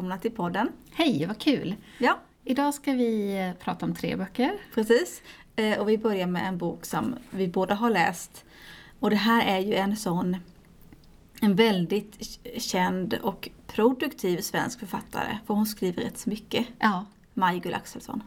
Välkomna till podden. Hej, vad kul! Ja, Idag ska vi eh, prata om tre böcker. precis. Eh, Och vi börjar med en bok som vi båda har läst. Och det här är ju en sån en väldigt känd och produktiv svensk författare. För hon skriver rätt så mycket. Ja, Maj-Gull Axelsson.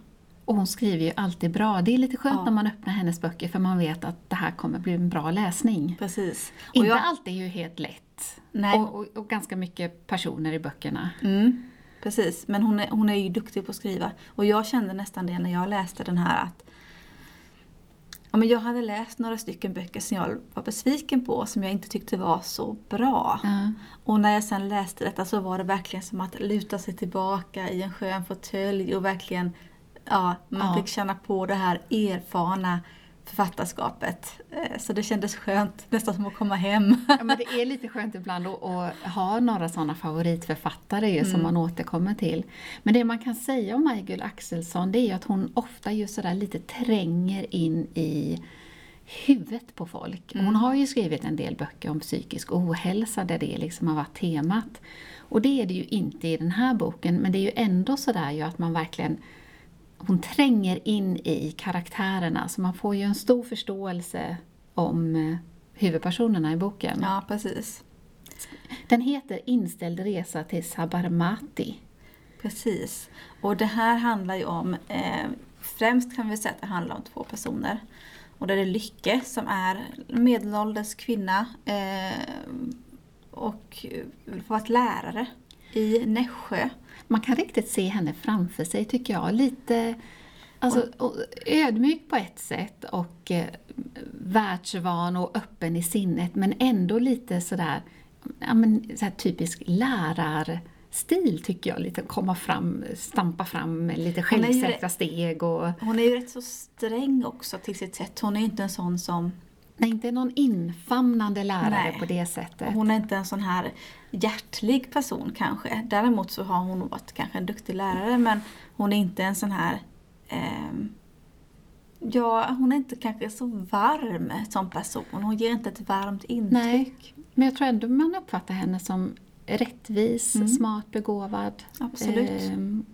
Och hon skriver ju alltid bra. Det är lite skönt Ja. när man öppnar hennes böcker för man vet att det här kommer bli en bra läsning. Precis. Och Inte jag- alltid ju helt lätt. Nej. Och, och, och ganska mycket personer i böckerna. Mm, precis, men hon är, hon är ju duktig på att skriva. Och jag kände nästan det när jag läste den här att ja, men jag hade läst några stycken böcker som jag var besviken på, som jag inte tyckte var så bra. Ja. Och när jag sen läste detta så var det verkligen som att luta sig tillbaka i en skön fåtölj och verkligen, ja, man Ja. fick känna på det här erfarna författarskapet. Eh, Så det kändes skönt, nästan som att komma hem. Ja, men det är lite skönt ibland att, ha några sådana favoritförfattare ju, som man återkommer till. Men det man kan säga om Maj-Gull Axelsson det är ju att hon ofta just sådär lite tränger in i huvudet på folk. Hon har ju skrivit en del böcker om psykisk ohälsa där det liksom har varit temat. Och det är det ju inte i den här boken, men det är ju ändå sådär ju att man verkligen hon tränger in i karaktärerna så man får ju en stor förståelse om eh, huvudpersonerna i boken. Ja, precis. Den heter Inställd resa till Sabarmati. Precis. Och det här handlar ju om, eh, främst kan vi säga att det handlar om två personer. Och det är Lycke som är medelålders kvinna eh, och har varit lärare i Nässjö. Man kan riktigt se henne framför sig tycker jag. Lite alltså, ödmjuk på ett sätt och eh, världsvan och öppen i sinnet men ändå lite sådär, ja, men, så typisk lärarstil tycker jag. Lite komma fram, stampa fram med lite självsäkra steg och Hon är ju rätt så sträng också till sitt sätt. Hon är ju inte en sån som nej, inte någon infamnande lärare Nej. på det sättet. Hon är inte en sån här hjärtlig person kanske. Däremot så har hon varit kanske en duktig lärare men hon är inte en sån här ehm, Ja, hon är inte kanske så varm som person. Hon ger inte ett varmt intryck. Nej, men jag tror ändå man uppfattar henne som rättvis, smart, begåvad. Mm. Absolut. ehm,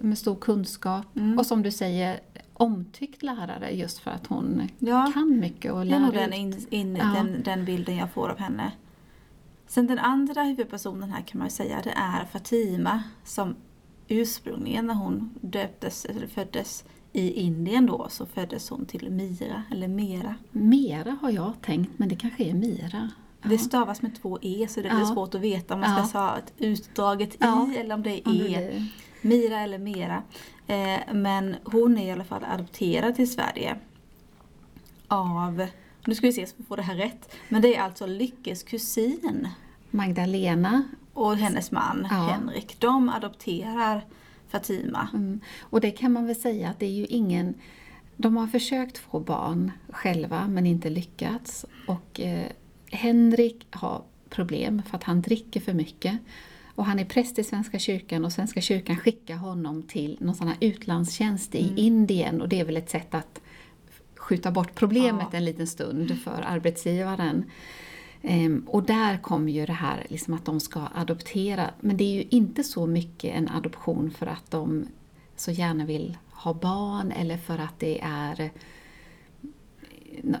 med stor kunskap. Mm. Och som du säger, omtyckt lärare just för att hon Ja. kan mycket och Det är nog lär den, in, in, Ja. den, den bilden jag får av henne. Sen den andra huvudpersonen här kan man ju säga, det är Fatima som ursprungligen när hon döptes, eller föddes i Indien då, så föddes hon till Mira, eller Mera. Mera har jag tänkt, men det kanske är Mira. Ja. Det stavas med två e så det är Ja. svårt att veta om man ska Ja. säga ett utdraget i eller om det är Om det e. Mira eller Mera. Eh, men hon är i alla fall adopterad till Sverige av, nu ska vi se så vi får det här rätt, men det är alltså Lyckes kusin Magdalena. och hennes man Ja. Henrik. De adopterar Fatima. Mm. Och det kan man väl säga att det är ju ingen... De har försökt få barn själva men inte lyckats. Och eh, Henrik har problem för att han dricker för mycket. Och han är präst i Svenska kyrkan och Svenska kyrkan skickar honom till någon sån här utlandstjänst i Indien och det är väl ett sätt att skjuta bort problemet Ja. en liten stund för arbetsgivaren. Ehm, och där kommer ju det här liksom att de ska adoptera. Men det är ju inte så mycket en adoption för att de så gärna vill ha barn eller för att det är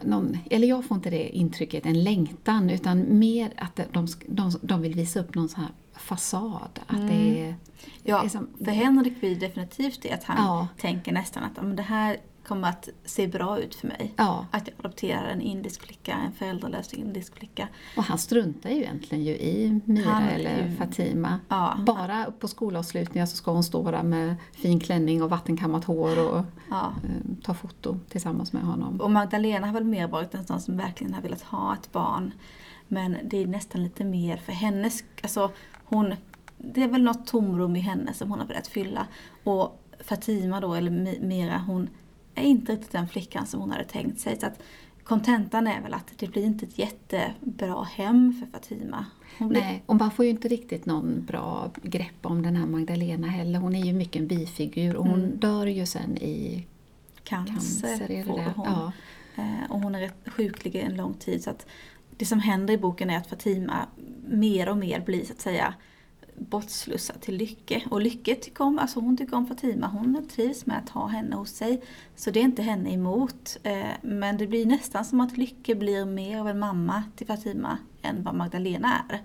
någon, eller jag får inte det intrycket, en längtan, utan mer att de, de, de vill visa upp någon sån här fasad. Att det är, Ja, är som, för Henrik blir definitivt det att han Ja. tänker nästan att "Ja, men det här kommer att se bra ut för mig. Ja, Att jag adopterar en indisk flicka, en föräldralös indisk flicka. och han struntar ju egentligen ju i Mira Han eller ju- Fatima. Ja. Bara på skolavslutningar så ska hon stå där med fin klänning och vattenkammat hår och Ja. eh, ta foto tillsammans med honom. Och Magdalena har väl mer varit en sån som verkligen har velat ha ett barn. Men det är nästan lite mer för hennes, alltså hon, det är väl något tomrum i henne som hon har velat fylla. Och Fatima då, eller Mi- Mira, hon är inte riktigt den flickan som hon hade tänkt sig. Så att kontentan är väl att det blir inte ett jättebra hem för Fatima. Hon blir, Nej, och man får ju inte riktigt någon bra grepp om den här Magdalena heller. Hon är ju mycket en bifigur och hon dör ju sen i cancer, cancer. Får det? hon. Ja. Eh, och hon är rätt sjuklig en lång tid. Så att det som händer i boken är att Fatima mer och mer blir så att säga bortslussad till Lycke. Och Lycke tycker om, alltså hon tycker om Fatima, hon trivs med att ha henne hos sig. Så det är inte henne emot. Eh, men det blir nästan som att Lycke blir mer av en mamma till Fatima än vad Magdalena är.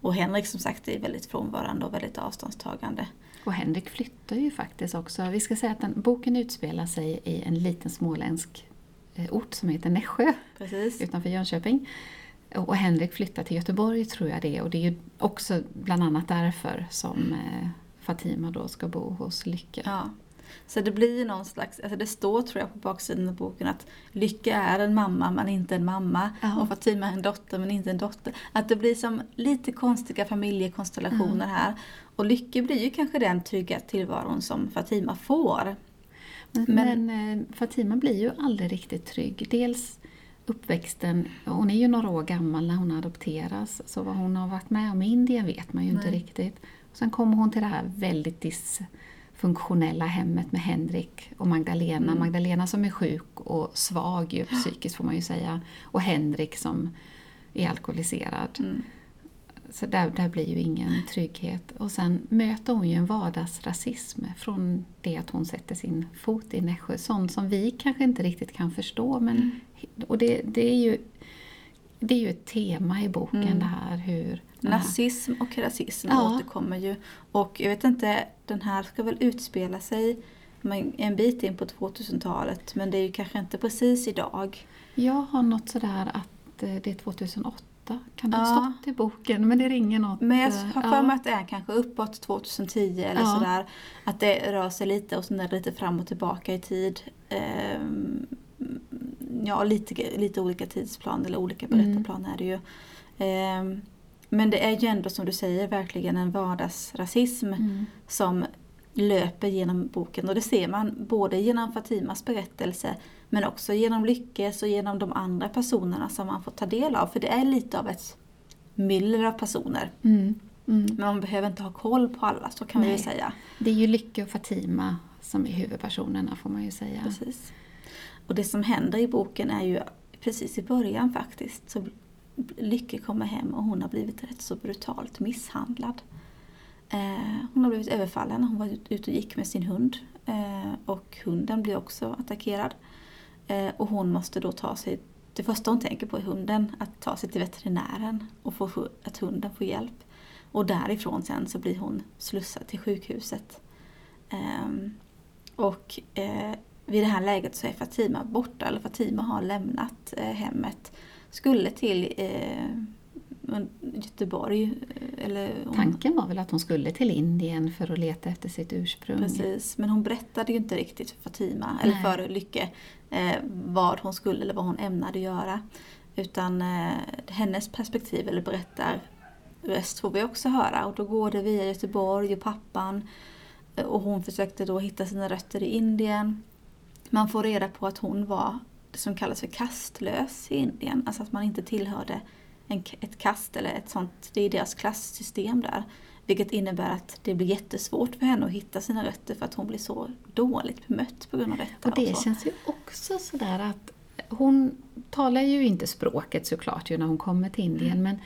Och Henrik som sagt är väldigt frånvarande och väldigt avståndstagande. Och Henrik flyttar ju faktiskt också. Vi ska säga att den, boken utspelar sig i en liten småländsk eh, ort som heter Nässjö Precis. utanför Jönköping. Och Henrik flyttar till Göteborg tror jag det och det är ju också bland annat därför som eh, Fatima då ska bo hos Lycke. Ja. Så det blir någon slags, alltså det står tror jag på baksidan av boken att Lycka är en mamma men inte en mamma Ja. och Fatima är en dotter men inte en dotter. Att det blir som lite konstiga familjekonstellationer här. Och Lycke blir ju kanske den trygga tillvaron som Fatima får. Men, Men- men eh, Fatima blir ju aldrig riktigt trygg. Dels uppväxten, hon är ju några år gammal när hon adopteras, så vad hon har varit med om i Indien vet man ju inte Nej. riktigt. Och sen kommer hon till det här väldigt dysfunktionella hemmet med Henrik och Magdalena. Mm. Magdalena som är sjuk och svag ju, psykiskt får man ju säga. Och Henrik som är alkoholiserad. Mm. Så där, där blir ju ingen trygghet. Och sen möter hon ju en vardagsrasism från det att hon sätter sin fot i Nässjö. Sånt som vi kanske inte riktigt kan förstå. Men, Och det, det, är ju, det är ju ett tema i boken Mm. det här hur... här- Nazism och rasism Ja. återkommer ju. Och jag vet inte, den här ska väl utspela sig en bit in på 2000-talet men det är ju kanske inte precis idag. Jag har något sådär att eh, det är 2008. Kan det ha Ja. stått i boken? Men det ringer något. Men jag eh, har för mig att det är kanske uppåt 2010 eller Ja. sådär. Att det rör sig lite och sen är det lite fram och tillbaka i tid. Ehm, ja, lite, lite olika tidsplan eller olika Mm. berättarplan är det ju. Ehm, men det är ju ändå som du säger verkligen en vardagsrasism Mm. som löper genom boken. Och det ser man både genom Fatimas berättelse men också genom Lyckes och genom de andra personerna som man får ta del av. För det är lite av ett myller av personer. Mm. Mm. Men man behöver inte ha koll på alla, så kan vi Nej. ju säga. Det är ju Lycke och Fatima som är huvudpersonerna får man ju säga. Precis. Och det som händer i boken är ju precis i början faktiskt. Så Lycke kommer hem och hon har blivit rätt så brutalt misshandlad. Eh, hon har blivit överfallen när hon var ute och gick med sin hund. Eh, och hunden blir också attackerad. Eh, och hon måste då ta sig, det första hon tänker på är hunden, att ta sig till veterinären och få att hunden får hjälp. Och därifrån sen så blir hon slussad till sjukhuset. Ehm, och vid det här läget så är Fatima borta, eller Fatima har lämnat hemmet. Skulle till Göteborg. eh, Eller hon, Tanken var väl att hon skulle till Indien för att leta efter sitt ursprung. Precis, men hon berättade ju inte riktigt för Fatima, eller Nej. för Lycke, eh, vad hon skulle eller vad hon ämnade göra. Utan eh, hennes perspektiv, eller berättarröst, får vi också höra. Och då går det via Göteborg och pappan. Eh, Och hon försökte då hitta sina rötter i Indien. Man får reda på att hon var det som kallas för kastlös i Indien. Alltså att man inte tillhörde en, ett kast eller ett sånt, det är deras klasssystem där. Vilket innebär att det blir jättesvårt för henne att hitta sina rötter för att hon blir så dåligt bemött på grund av detta. Och det så. känns ju också sådär att hon talar ju inte språket såklart ju när hon kommer till Indien men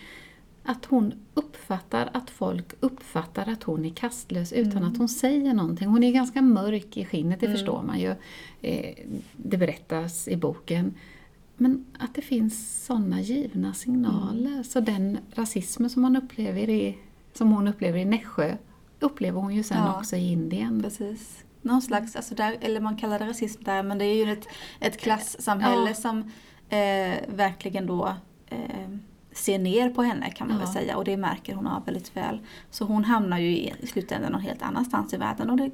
att hon uppfattar att folk uppfattar att hon är kastlös utan Mm. att hon säger någonting. Hon är ganska mörk i skinnet, det Mm. förstår man ju. Eh, det berättas i boken. Men att det finns sådana givna signaler. Mm. Så den rasismen som, man upplever i, som hon upplever i Nässjö upplever hon ju sen Ja. också i Indien. Precis. någon slags, alltså där, eller man kallar det rasism där, men det är ju ett, ett klassamhälle Ja. som eh, verkligen då eh, ser ner på henne kan man Ja. väl säga och det märker hon av väldigt väl. Så hon hamnar ju i, i slutändan någon helt annanstans i världen och det,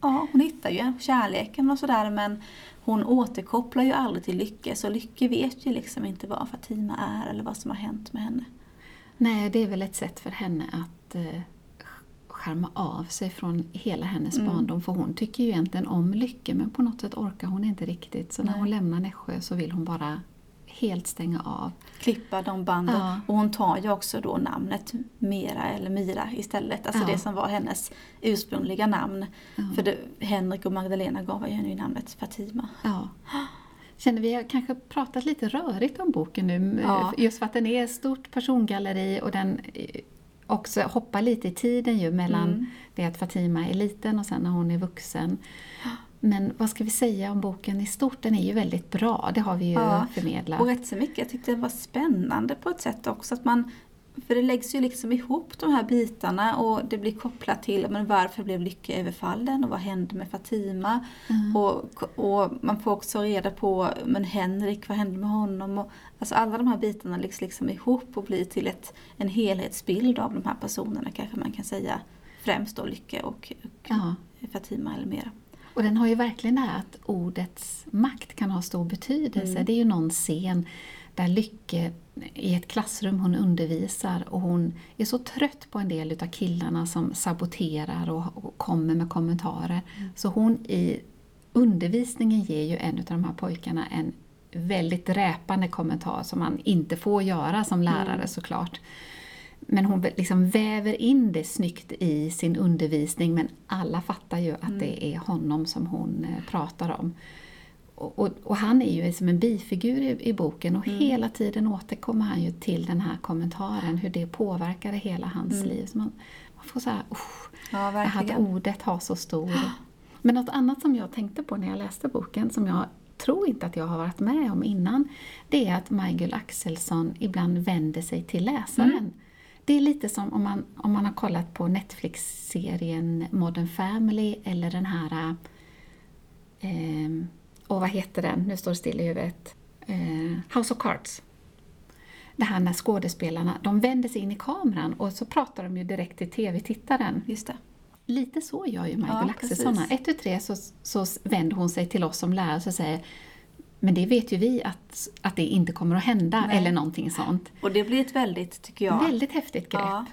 ja, hon hittar ju kärleken och sådär men hon återkopplar ju aldrig till Lycke så Lycke vet ju liksom inte vad Fatima är eller vad som har hänt med henne. Nej, det är väl ett sätt för henne att eh, skärma av sig från hela hennes Mm. barndom. För hon tycker ju egentligen om Lycke men på något sätt orkar hon inte riktigt. Så när Nej. hon lämnar Nässjö så vill hon bara helt stänga av. klippa de banden. Ja. Och hon tar ju också då namnet Mira eller Mira istället. Alltså Ja. det som var hennes ursprungliga namn. Ja. För det, Henrik och Magdalena gav henne ju namnet Fatima. Ja. Känner vi har kanske pratat lite rörigt om boken nu, just för att den är ett stort persongalleri och den eh, också hoppar lite i tiden ju mellan Mm. det att Fatima är liten och sen när hon är vuxen. Men vad ska vi säga om boken i stort? Den är ju väldigt bra, det har vi ju Ja, förmedlat. Och rätt så mycket. Jag tyckte det var spännande på ett sätt också. Att man, för det läggs ju liksom ihop de här bitarna och det blir kopplat till men varför blev Lycke överfallen och vad hände med Fatima. Mm. Och, och man får också reda på men Henrik, vad hände med honom? Och, alltså alla de här bitarna läggs liksom ihop och blir till ett, en helhetsbild av de här personerna kanske man kan säga. Främst då Lycke och, och Ja. Fatima eller mera. Och den har ju verkligen det här att ordets makt kan ha stor betydelse. Mm. Det är ju någon scen där Lycke i ett klassrum hon undervisar och hon är så trött på en del utav killarna som saboterar och, och kommer med kommentarer. Så hon i undervisningen ger ju en av de här pojkarna en väldigt dräpande kommentar som man inte får göra som lärare Mm. såklart. Men hon liksom väver in det snyggt i sin undervisning men alla fattar ju att det är honom som hon eh, pratar om. Och, och, och han är ju som en bifigur i, i boken och hela tiden återkommer han ju till den här kommentaren, hur det påverkar hela hans liv. Så man, man får så här, usch, Ja, att ordet har så stor... Men något annat som jag tänkte på när jag läste boken, som jag tror inte att jag har varit med om innan, det är att Majgull Axelsson ibland vänder sig till läsaren. Det är lite som om man, om man har kollat på Netflix-serien Modern Family eller den här... Eh, och vad heter den? Nu står det still i huvudet. Eh, House of Cards. Det här när skådespelarna, de vänder sig in i kameran och så pratar de ju direkt till TV-tittaren. Just det. Lite så gör ju Michael Ja, Axelsson. Ett, tu, tre så, så vänder hon sig till oss som lärare och säger men det vet ju vi att, att det inte kommer att hända, Nej. eller någonting sånt. Och det blir ett väldigt, tycker jag, Väldigt häftigt grepp. Ja,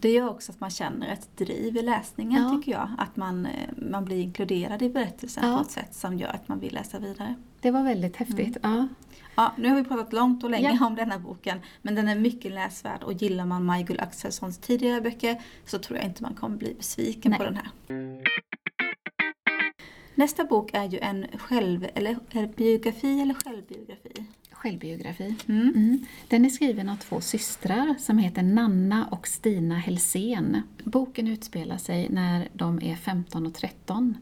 det gör också att man känner ett driv i läsningen Ja. tycker jag. Att man, eh, man blir inkluderad i berättelsen Ja. på ett sätt som gör att man vill läsa vidare. Det var väldigt häftigt. Ja. Ja, nu har vi pratat långt och länge om denna boken. Men den är mycket läsvärd och gillar man Maj-Gull Axelssons tidigare böcker så tror jag inte man kommer bli besviken Nej. på den här. Nästa bok är ju en själv, eller, biografi eller självbiografi. Självbiografi. Mm. Mm. Den är skriven av två systrar som heter Nanna och Stina Helsén. Boken utspelar sig när de är 15 och 13.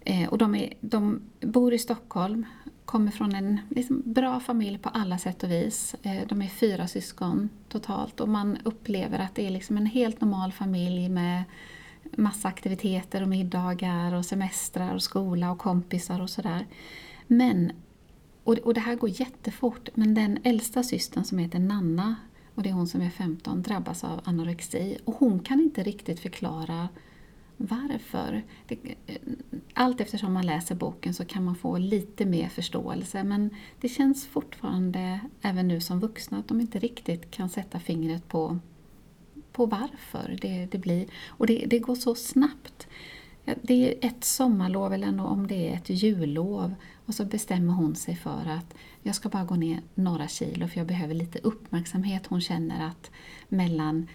Eh, och de, är, de bor i Stockholm, kommer från en liksom, bra familj på alla sätt och vis. Eh, de är fyra syskon totalt och man upplever att det är liksom en helt normal familj med massa aktiviteter och middagar och semestrar och skola och kompisar och sådär. Men och, och det här går jättefort, men den äldsta systern som heter Nanna, och det är hon som är 15, drabbas av anorexi. Och hon kan inte riktigt förklara varför. Det, eh, allt eftersom man läser boken så kan man få lite mer förståelse, men det känns fortfarande, även nu som vuxna, att de inte riktigt kan sätta fingret på, på varför det, det blir. Och det, det går så snabbt. Det är ett sommarlov eller om det är ett jullov och så bestämmer hon sig för att jag ska bara gå ner några kilo för jag behöver lite uppmärksamhet. Hon känner att mellan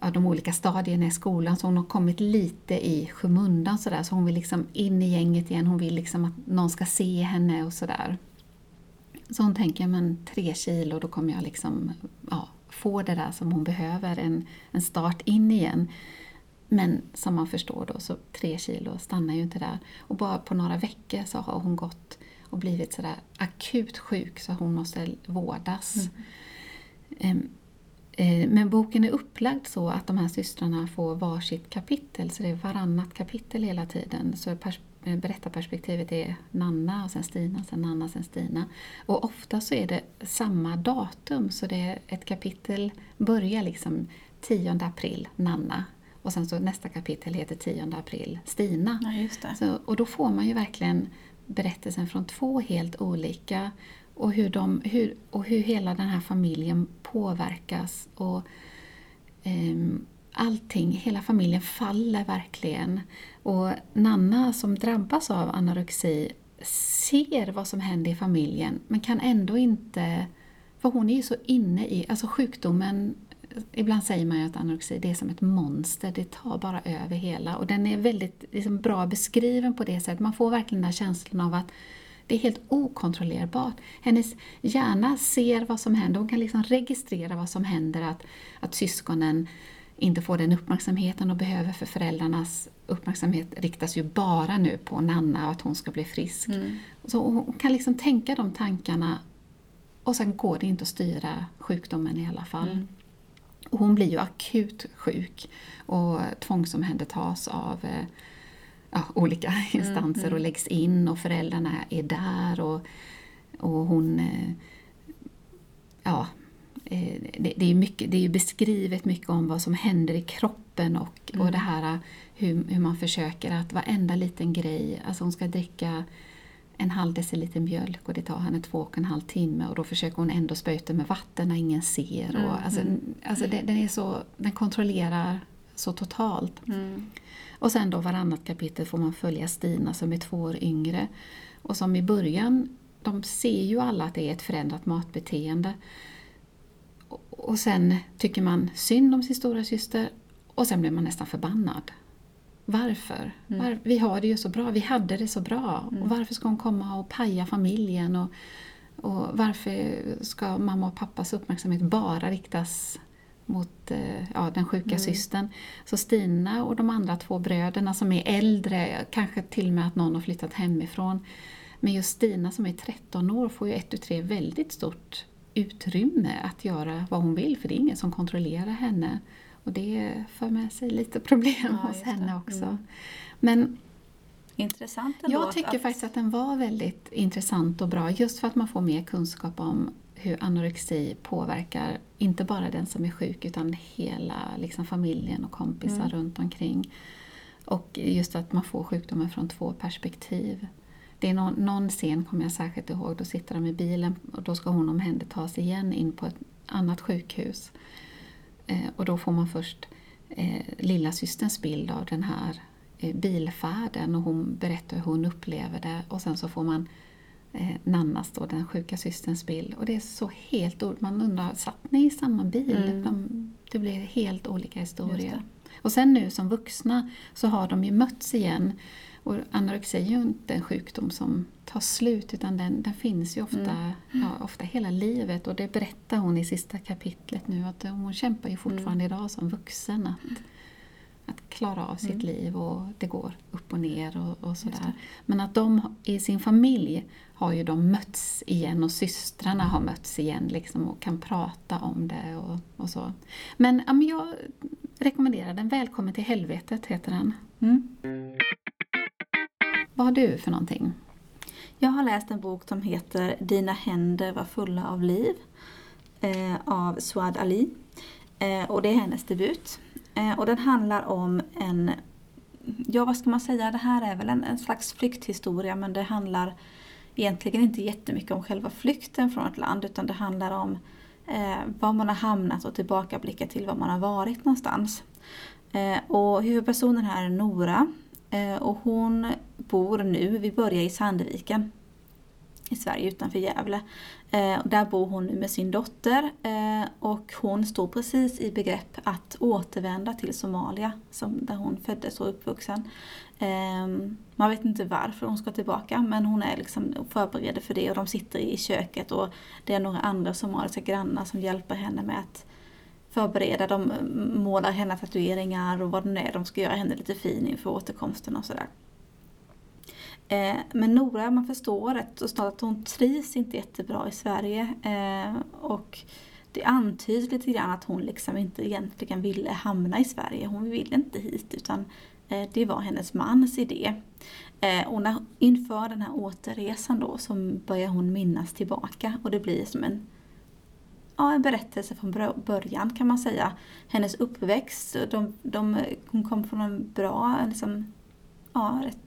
ja, de olika stadierna i skolan så hon har kommit lite i skymundan sådär så hon vill liksom in i gänget igen. Hon vill liksom att någon ska se henne och sådär. Så hon tänker, men tre kilo, då kommer jag liksom ja, få det där som hon behöver, en, en start in igen. Men som man förstår då, så tre kilo stannar ju inte där. Och bara på några veckor så har hon gått och blivit sådär akut sjuk så hon måste vårdas. Em, Eh, men boken är upplagd så att de här systrarna får varsitt kapitel, så det är varannat kapitel hela tiden. Så berättarperspektivet är Nanna, och sen Stina, sen Nanna, sen Stina. Och ofta så är det samma datum, så det är ett kapitel börjar liksom 10 april, Nanna. Och sen så nästa kapitel heter 10 april, Stina. Ja, så, och då får man ju verkligen berättelsen från två helt olika och hur, de, hur, och hur hela den här familjen påverkas. Och um, Allting, hela familjen faller verkligen. Och Nanna som drabbas av anorexi ser vad som händer i familjen men kan ändå inte... För hon är ju så inne i... Alltså sjukdomen Ibland säger man ju att anorexi det är som ett monster, det tar bara över hela. Och den är väldigt liksom, bra beskriven på det sättet. Man får verkligen den här känslan av att det är helt okontrollerbart. Hennes hjärna ser vad som händer, hon kan liksom registrera vad som händer, att, att syskonen inte får den uppmärksamheten de behöver för föräldrarnas uppmärksamhet riktas ju bara nu på Nanna och att hon ska bli frisk. Mm. Så hon kan liksom tänka de tankarna och sen går det inte att styra sjukdomen i alla fall. Mm. Och hon blir ju akut sjuk och tvångsomhändertas av eh, ja, olika instanser mm, och läggs in och föräldrarna är där och, och hon... Eh, ja, det, det, är mycket, det är beskrivet mycket om vad som händer i kroppen och, mm. och det här hur, hur man försöker att varenda liten grej, alltså hon ska dricka en halv deciliter mjölk och det tar henne två och en halv timme och då försöker hon ändå spöta med vatten när ingen ser. Mm. Och, alltså, mm. alltså den, den, är så, den kontrollerar så totalt. Mm. Och sen då varannat kapitel får man följa Stina som är två år yngre och som i början, de ser ju alla att det är ett förändrat matbeteende. Och sen tycker man synd om sin stora syster och sen blir man nästan förbannad. Varför? Mm. Var, vi har det ju så bra, vi hade det så bra. Mm. Och varför ska hon komma och paja familjen? Och, och varför ska mamma och pappas uppmärksamhet bara riktas mot eh, ja, den sjuka mm. systern. Så Stina och de andra två bröderna som är äldre, kanske till och med att någon har flyttat hemifrån. Men just Stina som är 13 år får ju ett och tre väldigt stort utrymme att göra vad hon vill för det är ingen som kontrollerar henne. Och det för med sig lite problem ja, hos henne också. Mm. Men Intressant ändå Jag tycker att... faktiskt att den var väldigt intressant och bra just för att man får mer kunskap om hur anorexi påverkar inte bara den som är sjuk utan hela liksom, familjen och kompisar mm. runt omkring. Och just att man får sjukdomen från två perspektiv. Det är någon, någon scen, kommer jag särskilt ihåg, då sitter de i bilen och då ska hon omhändertas igen in på ett annat sjukhus. Eh, och då får man först eh, lilla systerns bild av den här eh, bilfärden och hon berättar hur hon upplever det och sen så får man eh, Nannas, då, den sjuka systerns bild. Och det är så helt Man undrar, satt ni i samma bil? Mm. De, det blir helt olika historier. Och sen nu som vuxna så har de ju mötts igen. Och anorexi är ju inte en sjukdom som tar slut utan den, den finns ju ofta, mm. ja, ofta hela livet. Och det berättar hon i sista kapitlet nu att hon kämpar ju fortfarande mm. idag som vuxen att, att klara av sitt mm. liv och det går upp och ner och, och sådär. Men att de i sin familj har ju de mötts igen och systrarna har mötts igen liksom och kan prata om det och, och så. Men ja, men jag rekommenderar den. Välkommen till helvetet heter den. Vad har du för någonting? Jag har läst en bok som heter Dina händer var fulla av liv eh, av Suad Ali. Eh, och det är hennes debut. Eh, och den handlar om en, ja vad ska man säga, det här är väl en, en slags flykthistoria men det handlar egentligen inte jättemycket om själva flykten från ett land utan det handlar om eh, var man har hamnat och tillbakablickar till var man har varit någonstans. Eh, och huvudpersonen här är Nora Eh, och hon bor nu, vi börjar i Sandviken i Sverige utanför Gävle. Eh, där bor hon nu med sin dotter eh, och hon står precis i begrepp att återvända till Somalia som, där hon föddes och uppvuxen. Eh, man vet inte varför hon ska tillbaka men hon är liksom förberedd för det och de sitter i köket och det är några andra somaliska grannar som hjälper henne med att förbereda. De målar henne tatueringar och vad det nu är. De ska göra henne lite fin inför återkomsten och sådär. Eh, men Nora, man förstår rätt så snart att hon trivs inte jättebra i Sverige. Eh, och det antyds lite grann att hon liksom inte egentligen ville hamna i Sverige. Hon ville inte hit utan eh, det var hennes mans idé. Eh, och när, inför den här återresan då så börjar hon minnas tillbaka och det blir som en, ja, en berättelse från början kan man säga. Hennes uppväxt, de, de, hon kom från en bra, liksom, ja, rätt,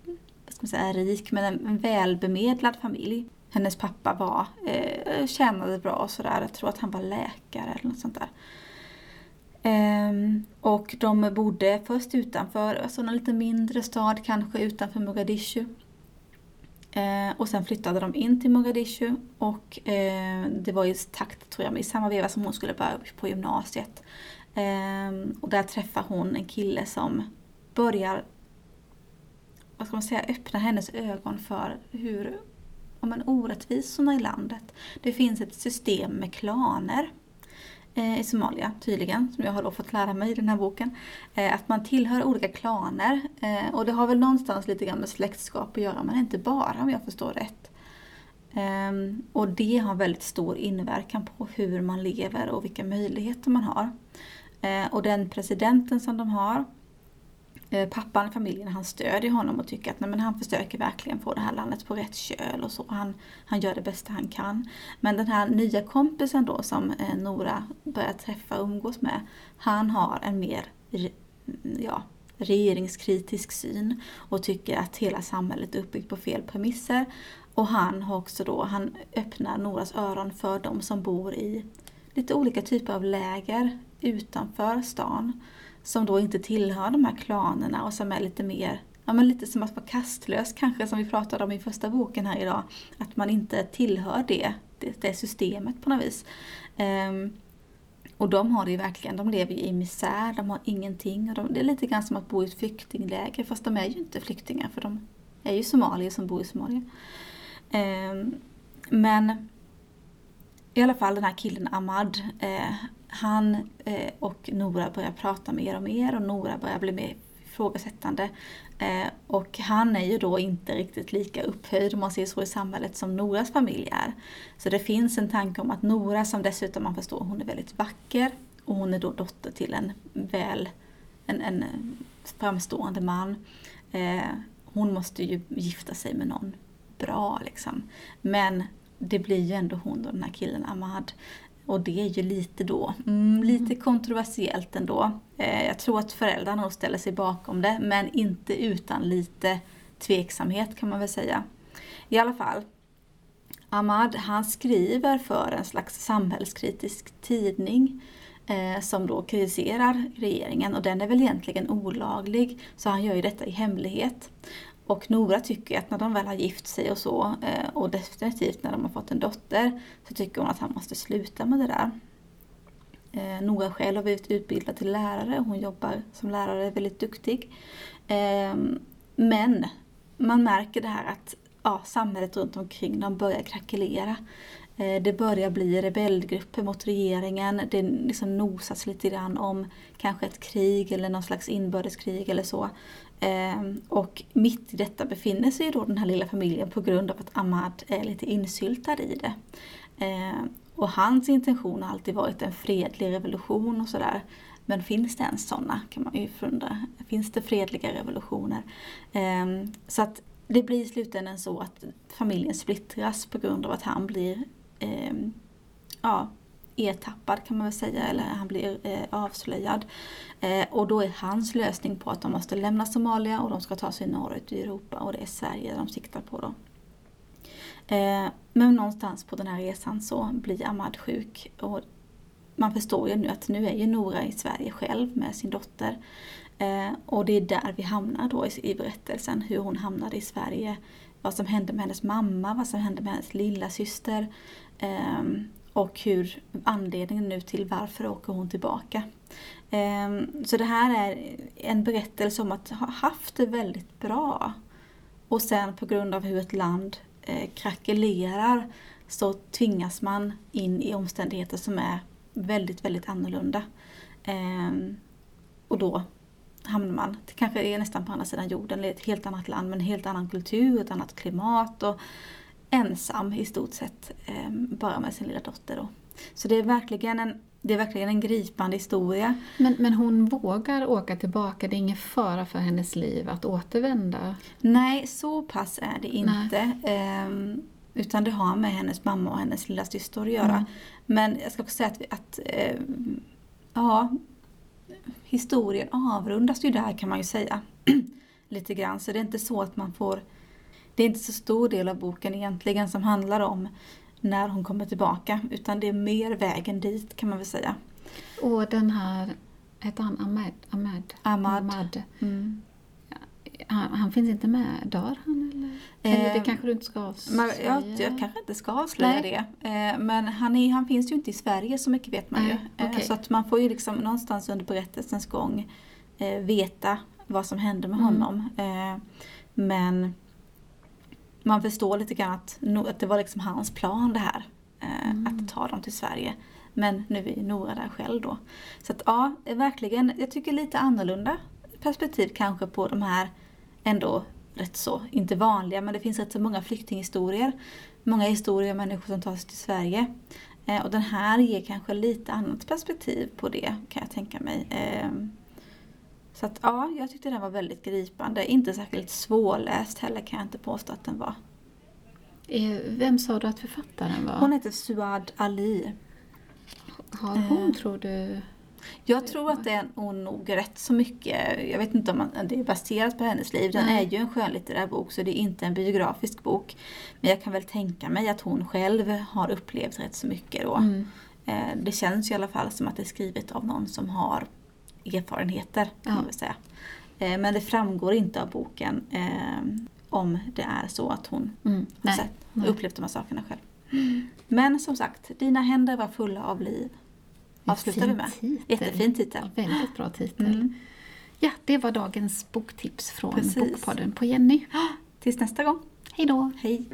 vad ska man säga, rik men en, en välbemedlad familj. Hennes pappa var, eh, tjänade bra och sådär, jag tror att han var läkare eller något sånt där. Um, och de bodde först utanför, alltså en lite mindre stad kanske utanför Mogadishu. Eh, och sen flyttade de in till Mogadishu och eh, det var i takt, tror jag, i samma veva som hon skulle börja på gymnasiet. Eh, och där träffar hon en kille som börjar, vad ska man säga, öppna hennes ögon för hur om en orättvisorna i landet. Det finns ett system med klaner Eh, i Somalia tydligen, som jag har då fått lära mig i den här boken. Eh, att man tillhör olika klaner eh, och det har väl någonstans lite grann med släktskap att göra men inte bara om jag förstår rätt. Ehm, och det har väldigt stor inverkan på hur man lever och vilka möjligheter man har. Och den presidenten som de har Eh, pappan i familjen han stödjer honom och tycker att nej, men han försöker verkligen få det här landet på rätt köl och så. Han, han gör det bästa han kan. Men den här nya kompisen då som eh, Nora börjar träffa och umgås med, han har en mer ja, regeringskritisk syn och tycker att hela samhället är uppbyggt på fel premisser. Och han har också då, han öppnar Noras öron för de som bor i lite olika typer av läger utanför stan som då inte tillhör de här klanerna och som är lite mer, ja men lite som att vara kastlös kanske som vi pratade om i första boken här idag. Att man inte tillhör det, det, det systemet på något vis. Um, och de har det ju verkligen, de lever ju i misär, de har ingenting. Och de, det är lite grann som att bo i ett flyktingläger fast de är ju inte flyktingar för de är ju somalier som bor i Somalia. Um, men i alla fall den här killen Ahmad, eh, han eh, och Nora börjar prata mer och mer och Nora börjar bli mer ifrågasättande. Eh, och han är ju då inte riktigt lika upphöjd om man ser så i samhället som Noras familj är. Så det finns en tanke om att Nora, som dessutom man förstår, hon är väldigt vacker och hon är då dotter till en väl, en, en framstående man. Eh, hon måste ju gifta sig med någon bra liksom. Men det blir ju ändå hon då, den här killen Ahmad. Och det är ju lite då, mm, lite mm. kontroversiellt ändå. Eh, jag tror att föräldrarna nog ställer sig bakom det, men inte utan lite tveksamhet kan man väl säga. I alla fall, Ahmad han skriver för en slags samhällskritisk tidning eh, som då kritiserar regeringen och den är väl egentligen olaglig så han gör ju detta i hemlighet. Och Nora tycker att när de väl har gift sig och så, eh, och definitivt när de har fått en dotter, så tycker hon att han måste sluta med det där. Eh, Nora själv har blivit utbildad till lärare, hon jobbar som lärare, väldigt duktig. Eh, men man märker det här att ja, samhället runt omkring dem börjar krackelera. Eh, det börjar bli rebellgrupper mot regeringen, det liksom nosas lite grann om kanske ett krig eller någon slags inbördeskrig eller så. Eh, och mitt i detta befinner sig då den här lilla familjen på grund av att Ahmad är lite insyltad i det. Eh, och hans intention har alltid varit en fredlig revolution och sådär. Men finns det ens sådana kan man ju fundera. Finns det fredliga revolutioner? Så att det blir i slutändan så att familjen splittras på grund av att han blir eh, ja, ertappad kan man väl säga, eller han blir eh, avslöjad. Eh, och då är hans lösning på att de måste lämna Somalia och de ska ta sig norrut i Europa och det är Sverige de siktar på då. Eh, men någonstans på den här resan så blir Ahmad sjuk och man förstår ju nu att nu är ju Nora i Sverige själv med sin dotter. Eh, och det är där vi hamnar då i, i berättelsen, hur hon hamnade i Sverige. Vad som hände med hennes mamma, vad som hände med hennes lilla syster. eh, och hur anledningen nu till varför åker hon tillbaka. Eh, så det här är en berättelse om att ha haft det väldigt bra. Och sen på grund av hur ett land eh, krackelerar så tvingas man in i omständigheter som är väldigt, väldigt annorlunda. Ehm, och då hamnar man, det kanske är nästan på andra sidan jorden, ett helt annat land med en helt annan kultur, ett annat klimat. Och ensam i stort sett, ehm, bara med sin lilla dotter. Då. Så det är verkligen en, det är verkligen en gripande historia. Men, men hon vågar åka tillbaka, det är ingen fara för hennes liv att återvända? Nej, så pass är det inte. Ehm, utan det har med hennes mamma och hennes lilla syster att göra. Mm. Men jag ska också säga att, att eh, ja, historien avrundas ju där kan man ju säga. Lite grann, så det är inte så att man får... Det är inte så stor del av boken egentligen som handlar om när hon kommer tillbaka, utan det är mer vägen dit kan man väl säga. Och den här, hette han Ahmed? Ahmed? Ahmad. Mm. Han, han finns inte med, dör han eller? eller det Eh, kanske du inte ska avslöja? Jag, jag kanske inte ska avslöja Nej. det. Eh, Men han, är, han finns ju inte i Sverige så mycket vet man ju. Nej, Eh, okej. Så att man får ju liksom någonstans under berättelsens gång eh, veta vad som hände med Mm. honom. Eh, Men man förstår lite grann att, att det var liksom hans plan det här. eh, Mm. Att ta dem till Sverige. Men nu är Nora där själv då. Så att ja, verkligen, jag tycker lite annorlunda perspektiv kanske på de här ändå rätt så, inte vanliga, men det finns rätt så många flyktinghistorier. Många historier om människor som tar sig till Sverige. Eh, och den här ger kanske lite annat perspektiv på det, kan jag tänka mig. Eh, så att ja, jag tyckte den var väldigt gripande. Inte särskilt svårläst heller kan jag inte påstå att den var. Eh, Vem sa du att författaren var? Hon heter Suad Ali. Har hon, Eh. tror du? Jag tror att det är hon nog rätt så mycket, jag vet inte om det är baserat på hennes liv. Den är ju en skönlitterär bok så det är inte en biografisk bok. Men jag kan väl tänka mig att hon själv har upplevt rätt så mycket då. Mm. Eh, Det känns i alla fall som att det är skrivet av någon som har erfarenheter kan man väl säga. Eh, Men det framgår inte av boken eh, om det är så att hon Mm. har sett, upplevt de här sakerna själv. Men som sagt, dina händer var fulla av liv. Avslutar vi med. titel. Jättefin titel. Ja, väldigt bra titel. Mm. Ja, det var dagens boktips från Precis. Bokpodden på Jenny. Tills nästa gång. Hej då! Hej!